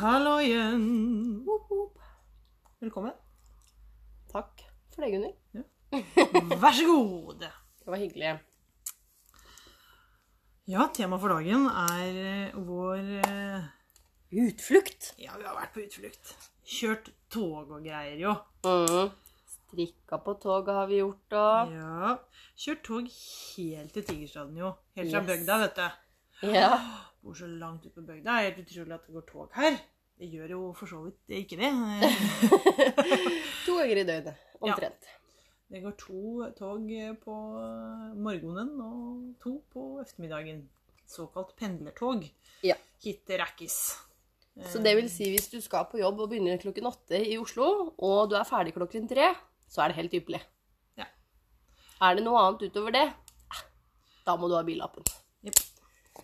Halloien! Whoop, whoop. Velkommen. Takk for det, Gunnhild. Vær så god. Det var hyggelig. Ja, tema for dagen er eh, vår eh, Utflukt. Ja, vi har vært på utflukt. Kjørt tog og greier, jo. Mm. Strikka på toget har vi gjort, da. Ja. Kjørt tog helt til Tigerstaden, jo. Helt fra Yes. bygda, vet du. Ja. Bor så langt ute på bygda. Det er helt utrolig at det går tog her. Det gjør jo for så vidt ikke det. To ganger i døgnet, omtrent. Det går to tog på morgenen og to på ettermiddagen. Såkalt pendlertog Ja. hit til Rækkis. Så det vil si hvis du skal på jobb og begynner klokken åtte i Oslo, og du er ferdig klokken tre, så er det helt ypperlig. Ja. Er det noe annet utover det, da må du ha billappen.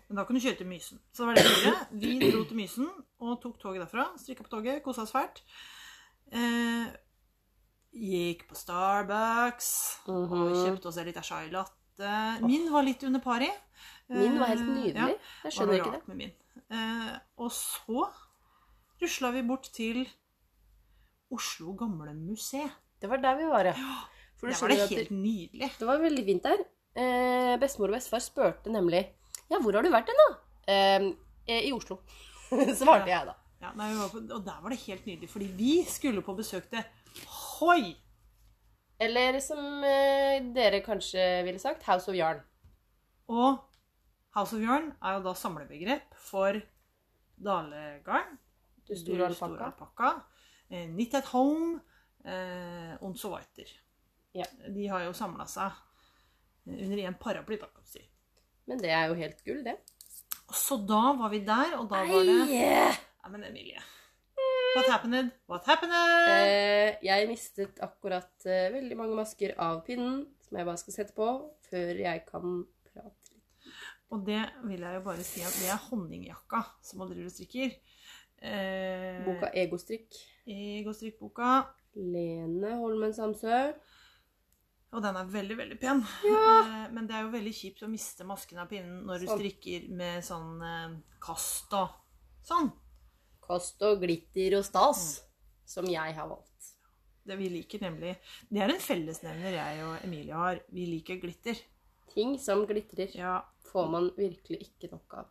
Men da kan du kjøre til Mysen. Så det var det vi gjorde. Vi dro til Mysen og tok toget derfra. Strikka på toget, kosa oss fælt. Eh, gikk på Starbucks og Mhm. kjøpte oss en liten chai latte. Min var litt under pari. Min var helt Eh, nydelig. ja. Jeg skjønner ikke det. rart Med min. Eh, og så rusla vi bort til Oslo Gamle Museet. Det var der vi var, ja. Du Der var det helt nydelig. Det var veldig fint der. Eh, bestemor og bestefar spurte nemlig Ja, hvor har du vært hen, da? Eh, eh, I Oslo. Svarte jeg da. Ja, nei, på, og der var det helt nydelig, fordi vi skulle på besøk til Hoi! Eller som eh, dere kanskje ville sagt, House of Yarn. Og House of Yarn er jo da samlebegrep for dalegarn, Du store alpakka. eh, Knit at Home eh, og så weiter. Ja. De har jo samla seg under én paraply, da, kan du si. Men det er jo helt gull, det. Så da var vi der, og da var det Ei! Ja, men Emilie. What happened? What happened? Eh, jeg mistet akkurat eh, veldig mange masker av pinnen, som jeg bare skal sette på før jeg kan prate litt. Og det vil jeg jo bare si at det er honningjakka som og strikker. Eh, Boka Egostrikk. Ego-strikkboka. Lene Holmen Samsø. Og den er veldig, veldig pen. Ja. men det er jo veldig kjipt å miste masken av pinnen når du Sånn. strikker med sånn eh, kast og sånn. Kast og glitter og stas, som jeg har valgt. Det vi liker nemlig Det er en fellesnevner jeg og Emilie har. Vi liker glitter. Ting som glitrer, Ja. får man virkelig ikke nok av.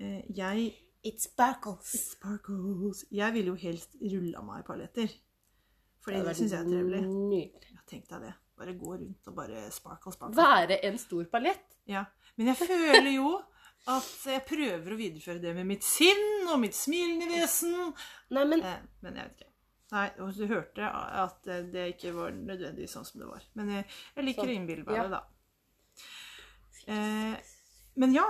Eh, jeg It sparkles. Sparkles. Jeg ville jo helst rulla meg i paljetter. Fordi det, det syns jeg er trivelig. Nydelig. Ja, tenk deg det. Bare gå rundt og bare sparkle, sparkle. Være en stor paljett. Ja. Men jeg føler jo at jeg prøver å videreføre det med mitt sinn og mitt smilende vesen. Nei, men Eh, men jeg vet ikke. Nei, og du hørte at eh, det ikke var nødvendigvis sånn som det var. Men jeg, jeg liker Sånn. å innbille meg det, da. Eh, men ja,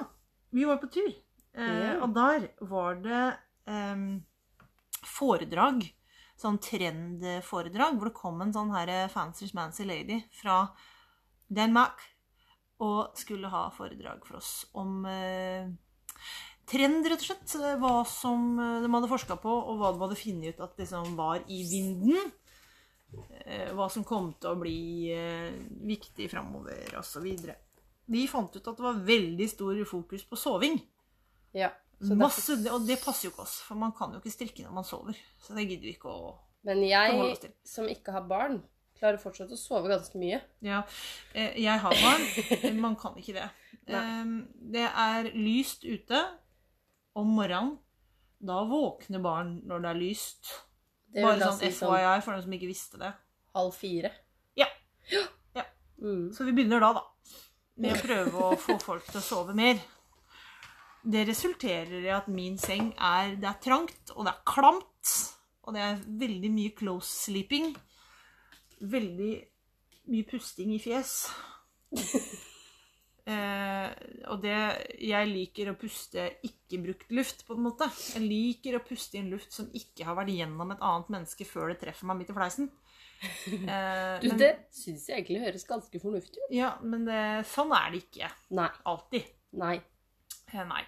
vi var på tur. Eh, Og der var det eh, foredrag. Sånn trendforedrag hvor det kom en sånn her fancy-smancy lady fra Denmark og skulle ha foredrag for oss om eh, trend, rett og slett. Hva som eh, de hadde forska på, og hva de hadde funnet ut at liksom var i vinden. Eh, hva som kom til å bli eh, viktig framover, osv. Vi fant ut at det var veldig stor fokus på soving. Ja. Masse, og det passer jo ikke oss, for man kan jo ikke strikke når man sover. Så det gidder vi ikke å Men jeg, som ikke har barn, klarer fortsatt å sove ganske mye. Ja, eh, jeg har barn. Man kan ikke det. Det er lyst ute om morgenen. Da våkner barn når det er lyst. Det Bare sånn si sånn FYI for dem som ikke visste det. halv fire. Ja. Mm. Så vi begynner da, da. Med å prøve å få folk til å sove mer. Det resulterer i at min seng er Det er trangt, og det er klamt. Og det er veldig mye close sleeping. Veldig mye pusting i fjes. Eh, og det Jeg liker å puste ikke-brukt luft, på en måte. Jeg liker å puste inn luft som ikke har vært gjennom et annet menneske før det treffer meg midt i fleisen. Eh, Du, men- det syns jeg egentlig høres ganske fornuftig ut. Ja, men det, sånn er det ikke Nei. alltid. Nei. Eh, Nei.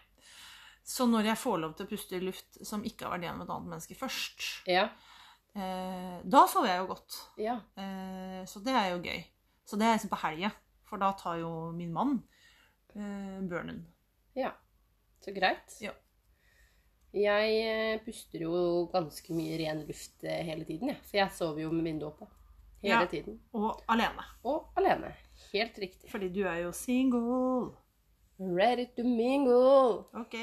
Så når jeg får lov til å puste i luft som ikke har vært gjennom et annet menneske først, Ja. eh, da sover jeg jo godt. Ja. Eh, så det er jo gøy. Så det er liksom på helga, for da tar jo min mann eh, burnen. ja. Så greit. Ja. Jeg eh, puster jo ganske mye ren luft eh, hele tiden, jeg. For jeg sover jo med vinduet oppe. Hele Ja. tiden. Og alene. Og alene. Helt riktig. Fordi du er jo single. Ready to mingle. Ok,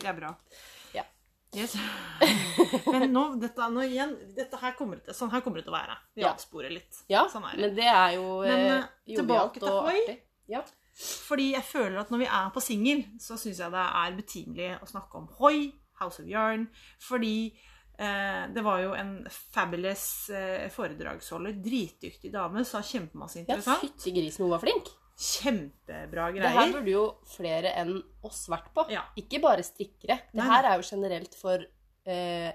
det er bra. Ja. Yes. Men nå, dette, nå igjen, dette her kommer sånn her kommer det til å være. Vi Ja. avsporer litt. Ja, Sånn men det er jo Men, eh, eh, tilbake til og Hoi. Ja. Fordi jeg føler at når vi er på singel, så syns jeg det er betimelig å snakke om Hoi, House of Yarn, fordi eh, det var jo en fabulous eh, foredragsholder, dritdyktig dame, sa kjempemasse ja, interessant. fytti grisen, hun var flink. Kjempebra greier. Det her burde jo flere enn oss vært på. Ja. Ikke bare strikkere. Det her er jo generelt for eh,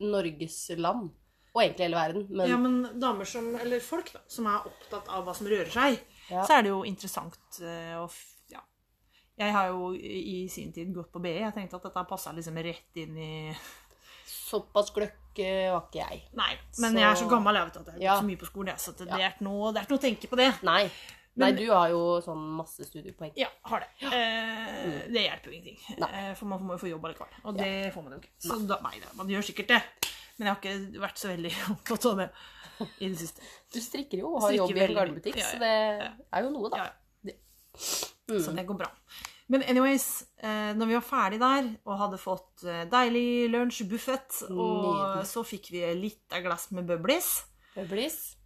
Norges land. Og egentlig hele verden. Men Ja, men damer som, eller folk da, som er opptatt av hva som rører seg, Ja. så er det jo interessant eh, å ja. Jeg har jo i sin tid gått på BI. Jeg tenkte at dette passa liksom rett inn i såpass gløkk var ikke jeg. Nei, men Så- jeg er så gammel jeg vet at jeg har gått så mye på skolen, så det, det, er noe, det er ikke noe å tenke på det. Nei. Nei, du har jo sånn masse studiepoeng. Ja, har det. Eh, det hjelper jo ingenting. Mm. Nei. Eh, for man må jo få jobb allikevel. Og det får man jo ikke. Så da, nei, da, man gjør sikkert det. Men jeg har ikke vært så veldig opptatt av det i det siste. Du strikker jo og har jobb i en garnbutikk, Ja, ja. så det er jo noe, da. Ja, ja. Det- Så det går bra. Men anyways, eh, når vi var ferdig der og hadde fått eh, deilig lunsj, buffet, og Nydelig. så fikk vi litt av glass med bubblis. Bubblies.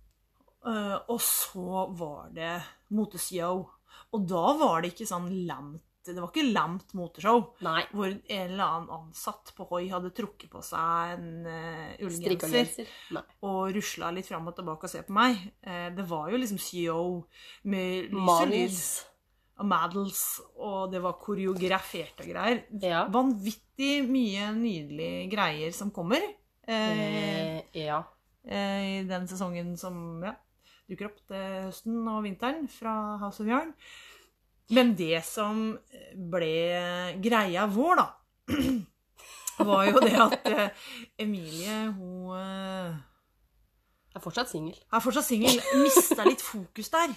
Eh, og så var det moteshow. Og da var det ikke sånn lamt Det var ikke lamt moteshow. Nei. Hvor en eller annen ansatt på Hoi hadde trukket på seg en uh, ullgenser og rusla litt fram og tilbake og se på meg. Uh, det var jo liksom show med lys og lyd og models, og det var koreograferte greier. Ja. Vanvittig mye nydelige greier som kommer Uh, Eh, ja. i den sesongen som ja, dukker opp til høsten og vinteren fra House of Yarn. Men det som ble greia vår, da, var jo det at eh, Emilie, hun eh, er fortsatt singel. er fortsatt singel. Mista litt fokus der.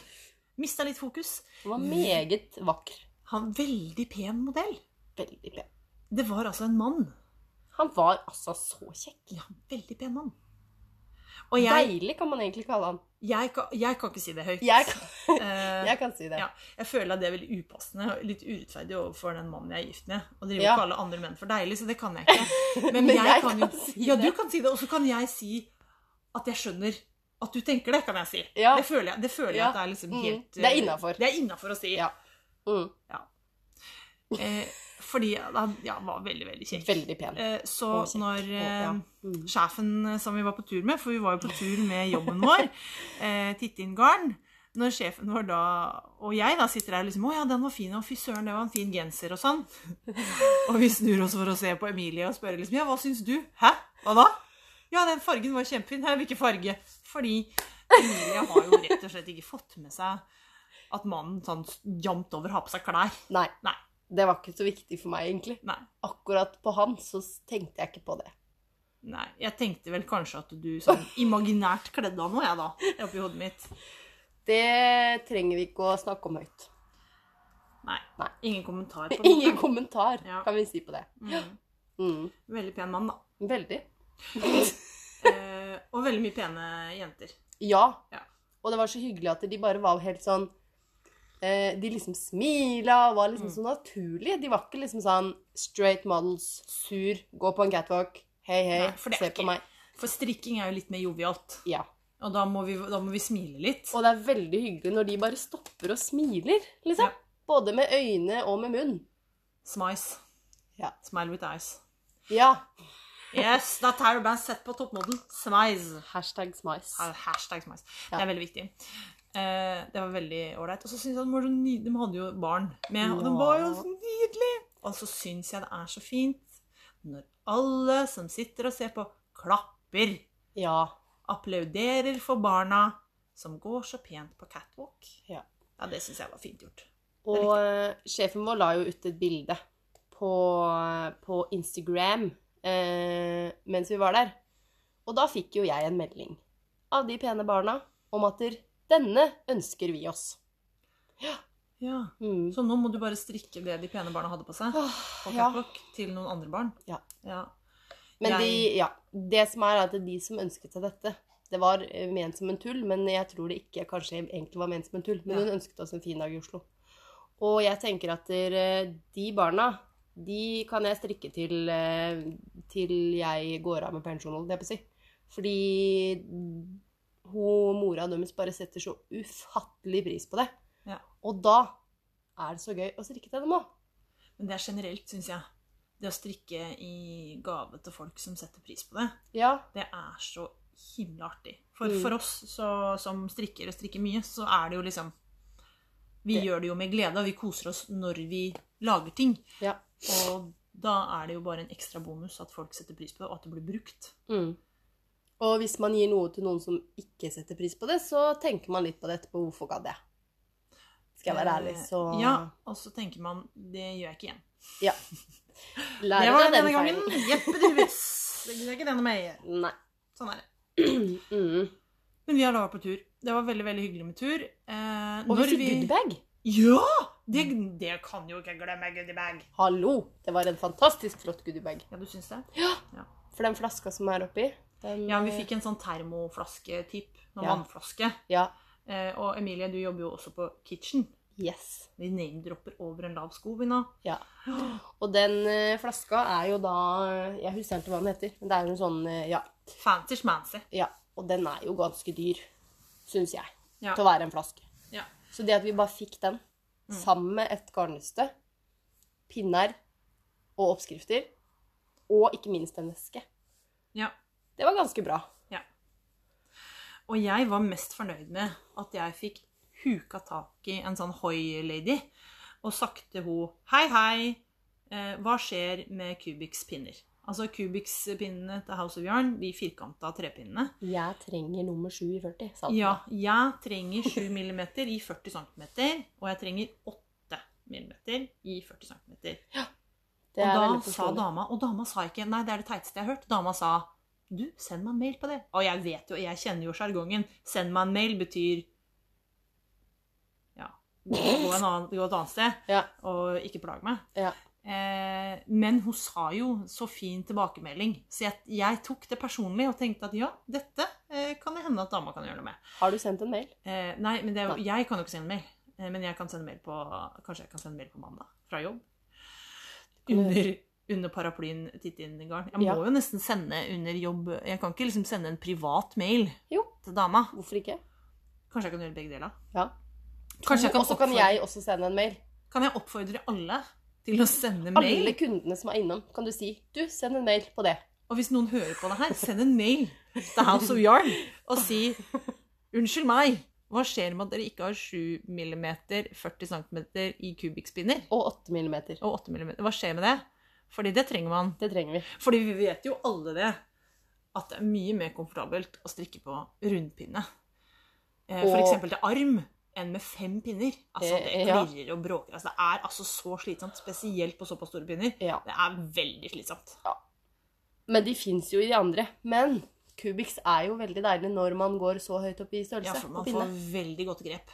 Mista litt fokus. Hun var meget vakker. Han veldig pen modell. Veldig pen. Det var altså en mann. Han var altså så kjekk. Ja, veldig pen mann. Og jeg, Deilig kan man egentlig kalle han. jeg, kan, jeg kan ikke si det høyt. Jeg kan, Eh, jeg kan si det. ja, jeg føler at det er veldig upassende og litt urettferdig overfor den mannen jeg er gift med. Og driver Ja. og kalle andre menn for deilig, så det kan jeg ikke. Men, Men jeg, jeg kan jo kan si Ja, det. du kan si det, og så kan jeg si at jeg skjønner at du tenker det, kan jeg si. Ja. Det føler jeg, det føler jeg Ja. at det er liksom Mm. helt Det er innafor. Det er innafor å si. Ja. Mm. Eh, fordi han ja, var veldig, veldig kjekk. Veldig pen. Eh, så kjekk. når eh, ja. Mm. sjefen eh, som vi var på tur med, for vi var jo på tur med jobben vår, eh, titte inn garn, når sjefen vår da, og jeg da sitter der liksom, å ja, den var fin, og fy søren, det var en fin genser og sånn. og vi snur oss for å se på Emilie og spørre liksom, ja, hva syns du? Hæ? Hva da? Ja, den fargen var kjempefin. Her, hvilken farge? Fordi Emilie har jo rett og slett ikke fått med seg at mannen sånn jamt over har på seg klær. Nei. Nei. Det var ikke så viktig for meg, egentlig. Nei. Akkurat på han så tenkte jeg ikke på det. Nei, jeg tenkte vel kanskje at du sånn imaginært kledde av noe, jeg da, oppi hodet mitt. Det trenger vi ikke å snakke om høyt. Nei. Nei. Ingen kommentar på Ingen kommentar, Ja. kan vi si på det. Mm. Mm. Veldig pen mann, da. Veldig. Eh, og veldig mye pene jenter. Ja. Ja. Og det var så hyggelig at de bare var helt sånn eh, De liksom smila og var liksom Mm. så naturlige. De var ikke liksom sånn straight models, sur, gå på en catwalk, hei, hei, Nei, se på meg. For strikking er jo litt mer jovialt. Ja. Og da må, vi, da må vi smile litt. Og det er veldig hyggelig når de bare stopper og smiler, liksom. Ja. Både med øyne og med munn. Smice. Ja. Smile with eyes. Ja. Yes, da tar du bare sett på toppmoden. Smize. Hashtag smice. Hashtag smize. Ja. Det er veldig viktig. Eh, det var veldig ålreit. Og så syns jeg de. De hadde jo barn med, og de var jo så nydelige. Og så syns jeg det er så fint når alle som sitter og ser på, klapper. Ja. Applauderer for barna som går så pent på catwalk. Ja. Ja, det syns jeg var fint gjort. Og eh, sjefen vår la jo ut et bilde på, på Instagram eh, mens vi var der. Og da fikk jo jeg en melding av de pene barna om at der, denne ønsker vi oss. Ja. Mm. Så nå må du bare strikke det de pene barna hadde på seg, Åh, på ja. til noen andre barn. Ja. ja. Men de, ja, det som er, er at de som ønsket seg dette Det var eh, ment som en tull, men jeg tror det ikke kanskje egentlig var ment som en tull. Men Ja. hun ønsket oss en fin dag i Oslo. Og jeg tenker at de barna, de kan jeg strikke til, eh, til jeg går av med pensjon, holdt jeg på å si. Fordi hun mora deres bare setter så ufattelig pris på det. Ja. Og da er det så gøy å strikke til dem òg. Men det er generelt, syns jeg. Det å strikke i gave til folk som setter pris på det, Ja. det er så himla artig. For, Mm. for oss så, som strikker og strikker mye, så er det jo liksom Vi Det- gjør det jo med glede, og vi koser oss når vi lager ting. ja. Og da er det jo bare en ekstra bonus at folk setter pris på det, og at det blir brukt. Mm. Og hvis man gir noe til noen som ikke setter pris på det, så tenker man litt på det etterpå. Hvorfor gadd jeg? Skal jeg være ærlig, så Eh, Ja, og så tenker man det gjør jeg ikke igjen. Ja. Det Lærer var det den denne gangen. Jeppe Duvis. Det er ikke denne mer. Nei. Sånn er det. Mm. Men vi har da vært på tur. Det var veldig veldig hyggelig med tur. Eh, Og vi fikk goodiebag. Ja! Det, det kan jo ikke glemme goodiebag. Hallo! Det var en fantastisk flott goodiebag. Ja, du syns det? Ja, For den flaska som er oppi den, Ja, vi fikk en sånn termoflaske-tipp. Noen Ja. vannflaske. Ja. Eh, og Emilie, du jobber jo også på Kitchen. Yes. Vi name-dropper over en lav sko, vi nå. Ja. Og den eh, flaska er jo da Jeg husker ikke hva den heter, men det er jo en sånn eh, Ja. Fancy schmancy. ja. Og den er jo ganske dyr, syns jeg, Ja. til å være en flaske. Ja. Så det at vi bare fikk den, sammen med et garnnøste, pinner og oppskrifter, og ikke minst en veske, ja. Det var ganske bra. Og jeg var mest fornøyd med at jeg fikk huka tak i en sånn hoi-lady og sagt til henne Hei, hei, eh, hva skjer med Cubics pinner? Altså Cubics-pinnene til House of Yarn, de firkanta trepinnene. Jeg trenger nummer sju i 40, sa den. Ja, jeg trenger 7 mm i 40 cm, og jeg trenger 8 mm i 40 cm. Det Og er da sa dama, og dama sa ikke Nei, det er det teiteste jeg har hørt. Dama sa Du, send meg en mail på det. Og jeg vet jo, jeg kjenner jo sjargongen. Send meg en mail betyr Ja. Gå, en annen, gå et annet sted, Ja. og ikke plag meg. Ja. Eh, men hun sa jo så fin tilbakemelding, så jeg, jeg tok det personlig og tenkte at ja, dette eh, kan det hende at dama kan gjøre noe med. Har du sendt en mail? Eh, nei, men det jeg kan jo ikke sende mail. Eh, men jeg kan sende mail på Kanskje jeg kan sende mail på mandag fra jobb. Under, under paraplyen titte inn i garn. Jeg må Ja. jo nesten sende under jobb Jeg kan ikke liksom sende en privat mail Jo. til dama. Hvorfor ikke? Kanskje jeg kan gjøre begge deler. Ja. Kanskje jeg kan Og så kan jeg også sende en mail. Kan jeg oppfordre alle til å sende Alle mail? kundene som er innom, kan du si du, send en mail på det. Og hvis noen hører på det her, send en mail til House of Yarn og si Unnskyld meg, hva skjer med at dere ikke har 7 mm 40 cm i kubikkspinner? Og 8 millimeter. Og 8 mm. Hva skjer med det? Fordi det trenger man. Det trenger vi. Fordi vi vet jo alle det, at det er mye mer komfortabelt å strikke på rundpinne. Eh, For Og- eksempel til arm enn med fem pinner. Altså, det Eh, ja. klirrer og bråker. Altså, det er altså så slitsomt, spesielt på såpass store pinner. Ja. Det er veldig slitsomt. Men de fins jo i de andre. Men Kubix er jo veldig deilig når man går så høyt opp i størrelse. Ja, for man får veldig godt grep.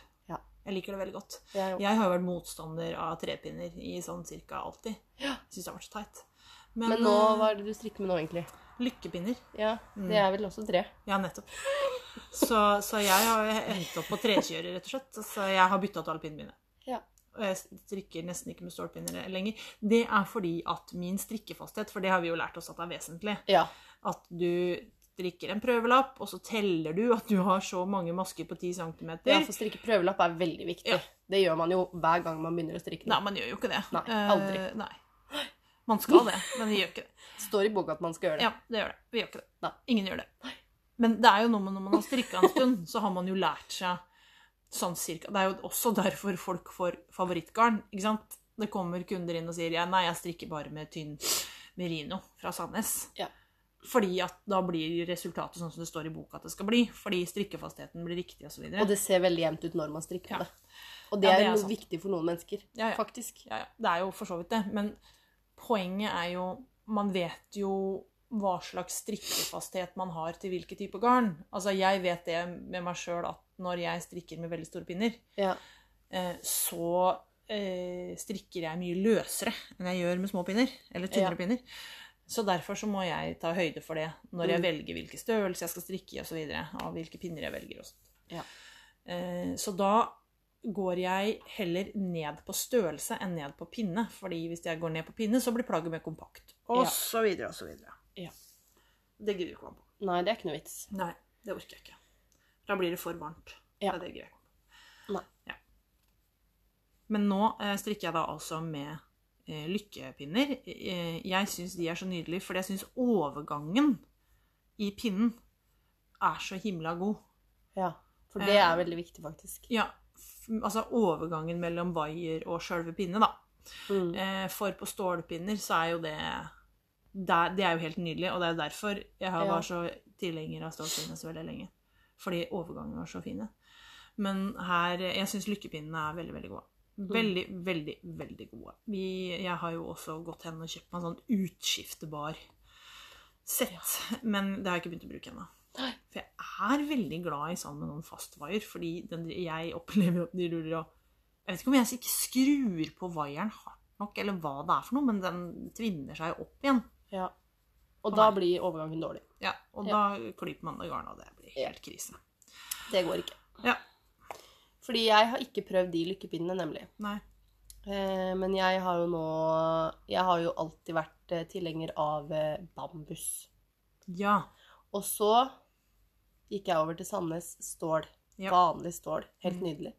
Jeg liker det veldig godt. Jeg, Jeg har jo vært motstander av trepinner i sånn cirka alltid. Ja. Syns det har vært så teit. men, Men, nå, eh, hva er det du strikker med nå, egentlig? lykkepinner Ja, Mm. Det er vel også tre. Ja, nettopp. Så, så jeg har endt opp på trekjøret, rett og slett. Så jeg har bytta ut alle pinnene mine. Ja. Og jeg strikker nesten ikke med stålpinner lenger. Det er fordi at min strikkefasthet, for det har vi jo lært oss at er vesentlig, Ja. at du strikker en prøvelapp, og så teller du at du har så mange masker på 10 cm. ja, for strikke prøvelapp er veldig viktig. Ja. Det gjør man jo hver gang man begynner å strikke. Nei, man gjør jo ikke det. Nei, aldri. Uh, nei. Man skal det, men vi gjør ikke det. Står i boka at man skal gjøre det. Ja, det gjør det. Vi gjør ikke det. Nei. Ingen gjør det. Men det er jo noe med når man har strikka en stund, så har man jo lært seg sånn cirka Det er jo også derfor folk får favorittgarn, ikke sant? Det kommer kunder inn og sier ja, nei, jeg strikker bare med tynn merino fra Sandnes. Ja. Fordi at da blir resultatet sånn som det står i boka at det skal bli. Fordi strikkefastheten blir riktig osv. Og det ser veldig jevnt ut når man strikker Ja. det. Og det Ja, er, det er sant. viktig for noen mennesker, Ja, ja. faktisk. Ja, ja. Det er jo for så vidt det. Men poenget er jo Man vet jo hva slags strikkefasthet man har til hvilke type garn. Altså, jeg vet det med meg sjøl at når jeg strikker med veldig store pinner, Ja. eh, så eh, strikker jeg mye løsere enn jeg gjør med små pinner. Eller tynnere Ja. pinner. Så derfor så må jeg ta høyde for det når jeg Mm. velger hvilken størrelse jeg skal strikke i osv. Av hvilke pinner jeg velger og sånt. Ja. Eh, så da går jeg heller ned på størrelse enn ned på pinne. fordi hvis jeg går ned på pinne, så blir plagget mer kompakt. Og Ja. så videre og så videre. Ja. Det gidder ikke man på. Nei, det er ikke noe vits. Nei, det orker jeg ikke. Da blir det for varmt. Ja. Det er det jeg ikke. Nei. Ja. Men nå eh, strikker jeg da altså med lykkepinner. Eh, jeg syns de er så nydelige, fordi jeg syns overgangen i pinnen er så himla god. Ja. For det Eh. er veldig viktig, faktisk. Ja, altså overgangen mellom vaier og sjølve pinne, da. Mm. Eh, for på stålpinner så er jo det det, det er jo helt nydelig, og det er jo derfor jeg har Ja. var så tilhenger av stålpinner så veldig lenge. Fordi overgangene var så fine. Men her Jeg syns lykkepinnene er veldig, veldig gode. Veldig, veldig, veldig gode. Vi, jeg har jo også gått hen og kjøpt meg en sånn utskiftebar sett, men det har jeg ikke begynt å bruke ennå. For jeg er veldig glad i sånn med noen fastvaier, fordi den, jeg opplever at de ruller og Jeg vet ikke om jeg ikke skrur på vaieren hardt nok, eller hva det er for noe, men den tvinner seg opp igjen. Ja. Og da blir overgangen dårlig. Ja, Og Ja. da klyper man det garnet, og det blir helt krise. Det går ikke. Ja. Fordi jeg har ikke prøvd de lykkepinnene, nemlig. Nei. Eh, men jeg har jo nå Jeg har jo alltid vært eh, tilhenger av eh, bambus. Ja. Og så gikk jeg over til Sandnes stål. Ja. Vanlig stål. Helt Mm. nydelig.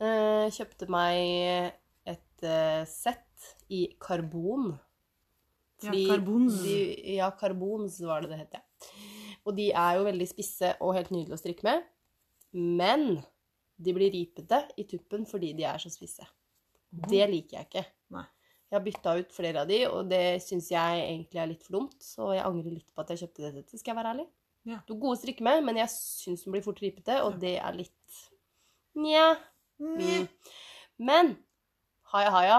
Eh, kjøpte meg et sett i karbon. Ja, karbons. De, ja, karbons var det det het, ja. Og de er jo veldig spisse og helt nydelige å strikke med. Men de blir ripete i tuppen fordi de er så spisse. Det liker jeg ikke. Nei. Jeg har bytta ut flere av de, og det syns jeg egentlig er litt for dumt. Så jeg angrer litt på at jeg kjøpte dette, skal jeg være ærlig. Ja. Du er gode å strikke med, men jeg syns den blir fort ripete, og det er litt Nja. Mm. Men Haya Haya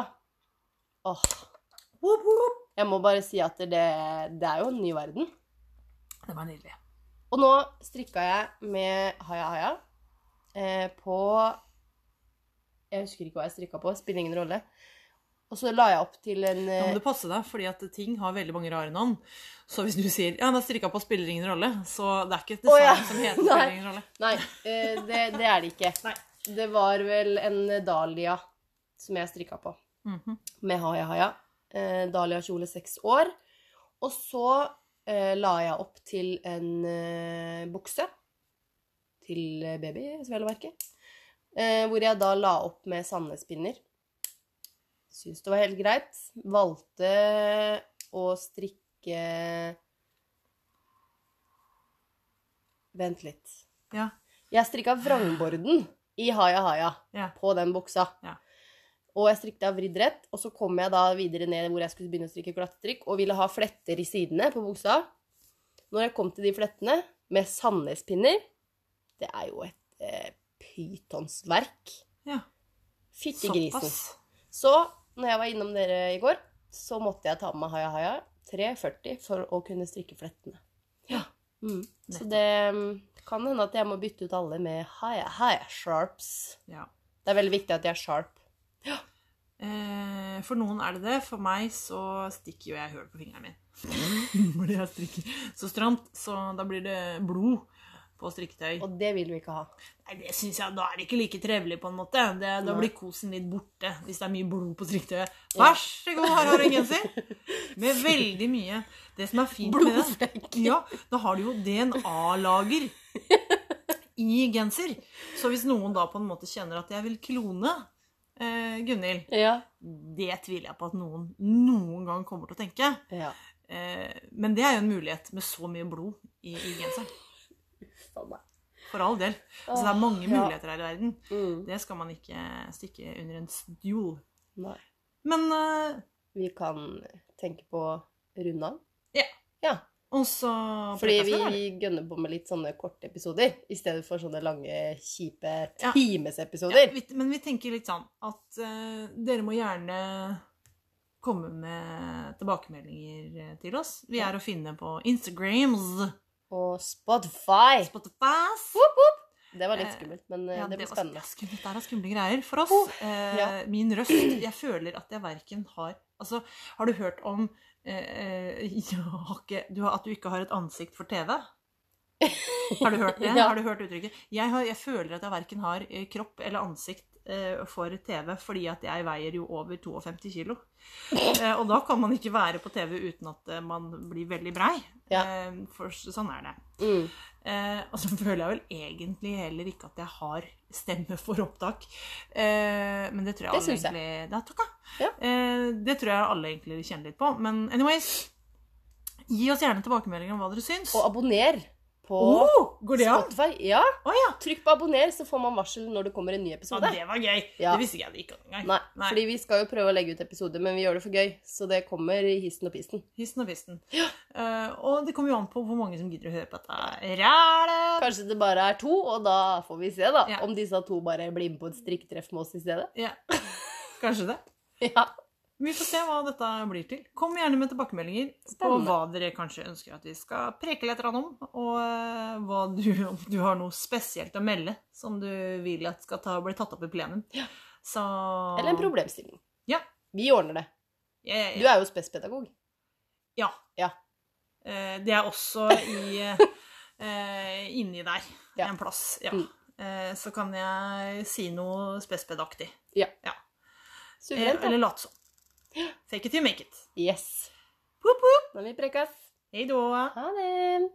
Åh. Jeg må bare si at det, det er jo en ny verden. Det var nydelig. Og nå strikka jeg med Haya Haya eh, på Jeg husker ikke hva jeg strikka på, spiller ingen rolle. Og så la jeg opp til en Nå eh, må du passe deg, fordi at ting har veldig mange rare navn. Så hvis du sier 'ja, da strikka på spiller ingen rolle', så det er ikke et design oh, ja. som heter Nei. 'spiller ingen rolle'. Nei, eh, det, det er det ikke. Nei. Det var vel en Dahlia som jeg strikka på. Mhm. med Haya Haya. Eh, Dahlia kjole seks år. Og så eh, la jeg opp til en eh, bukse til eh, baby, vel å merke. Eh, hvor jeg da la opp med Sandnes-pinner. Syns det var helt greit. Valgte å strikke Vent litt. Ja. Jeg strikka vrangborden i Haya Haya Ja. på den buksa. Ja. Og jeg strikket av vridd rett, og så kom jeg da videre ned hvor jeg skulle begynne å strikke glattetrykk, og ville ha fletter i sidene på buksa. Når jeg kom til de flettene, med Sandnes-pinner Det er jo et eh, pytonsverk. Ja. Fytti grisen. Så når jeg var innom dere i går, så måtte jeg ta med meg Haya Haya 340 for å kunne strikke flettene. Ja. Mm. Så det mm, kan hende at jeg må bytte ut alle med Haya Haya Sharps. Ja. Det er veldig viktig at de er sharp. Eh, for noen er det det. For meg så stikker jo jeg høl på fingeren min. Fordi jeg strikker så stramt, så da blir det blod på strikketøy. Og det vil vi ikke ha. Nei, det synes jeg, Da er det ikke like trevelig, på en måte. Det, da blir kosen litt borte hvis det er mye blod på strikketøyet. Vær så god, her har du en genser! Med veldig mye. Det som er fint med det Ja, da har du jo DNA-lager i genser. Så hvis noen da på en måte kjenner at jeg vil klone eh, Gunhild Ja. Det tviler jeg på at noen noen gang kommer til å tenke. ja. Eh, men det er jo en mulighet med så mye blod i, i genseren. Faen meg. For all del. Altså, det er mange ja. muligheter her i verden. Mm. Det skal man ikke stikke under en stjol. Nei. Men uh, Vi kan tenke på runde av. Ja. Ja. også Fordi vi gønner på med litt sånne korte episoder i stedet for sånne lange, kjipe Ja. timesepisoder. ja, Men vi tenker litt sånn at uh, dere må gjerne komme med tilbakemeldinger til oss. Vi er å finne på Instagrams, Og Spotify. Spotify. Det var litt Eh, skummelt, men eh, Ja, det blir var- spennende. det er skumle greier for oss. Oh, eh, ja. Min røst Jeg føler at jeg verken har Altså, har du hørt om eh, eh, ja, ikke, du har, At du ikke har et ansikt for TV? Har du hørt det? Ja. Har du hørt uttrykket? Jeg, har, jeg føler at jeg verken har kropp eller ansikt for TV, fordi at jeg veier jo over 52 kilo. Eh, og da kan man ikke være på TV uten at eh, man blir veldig brei. Ja. Eh, for sånn er det. Mm. Eh, og så føler jeg vel egentlig heller ikke at jeg har stemme for opptak. Eh, men det tror jeg Det alle syns jeg. egentlig Da, takk, Ja. Eh, det tror jeg alle egentlig kjenner litt på. Men anyways, gi oss gjerne tilbakemeldinger om hva dere syns. Og abonner på oh, det? Spotify. Ja, Oh, ja. Trykk på abonner, så får man varsel når det kommer en ny ja! episode. Det var gøy. Ja. Det visste ikke jeg ikke engang. Nei, Nei. fordi vi skal jo prøve å legge ut episoder, men vi gjør det for gøy. Så det kommer i hissen og pisten. Histen og pisten. Eh, og det kommer jo an på hvor mange som gidder å høre på dette rælet. Kanskje det bare er to, og da får vi se, da. Ja. Om disse to bare blir med på et strikketreff med oss i stedet. Ja. Kanskje det. Ja. Vi får se hva dette blir til. Kom gjerne med tilbakemeldinger på hva dere kanskje ønsker at vi skal preke litt om, og eh, du, om du har noe spesielt å melde som du vil at skal ta, bli tatt opp i plenum. Ja. Så Eller en problemstilling. Ja. Vi ordner det. Ja, ja, Du er jo spespedagog. ja. Ja. Eh, Det er også i, eh, inni der en plass. Ja. Mm. Eh, Så kan jeg si noe spespedaktig. Ja. Ja. Eh, Suverent. da. Eller late som. Fake it you make it. Yes. Woop, woop. Nå vil vi prekas. Hei då. Ha det.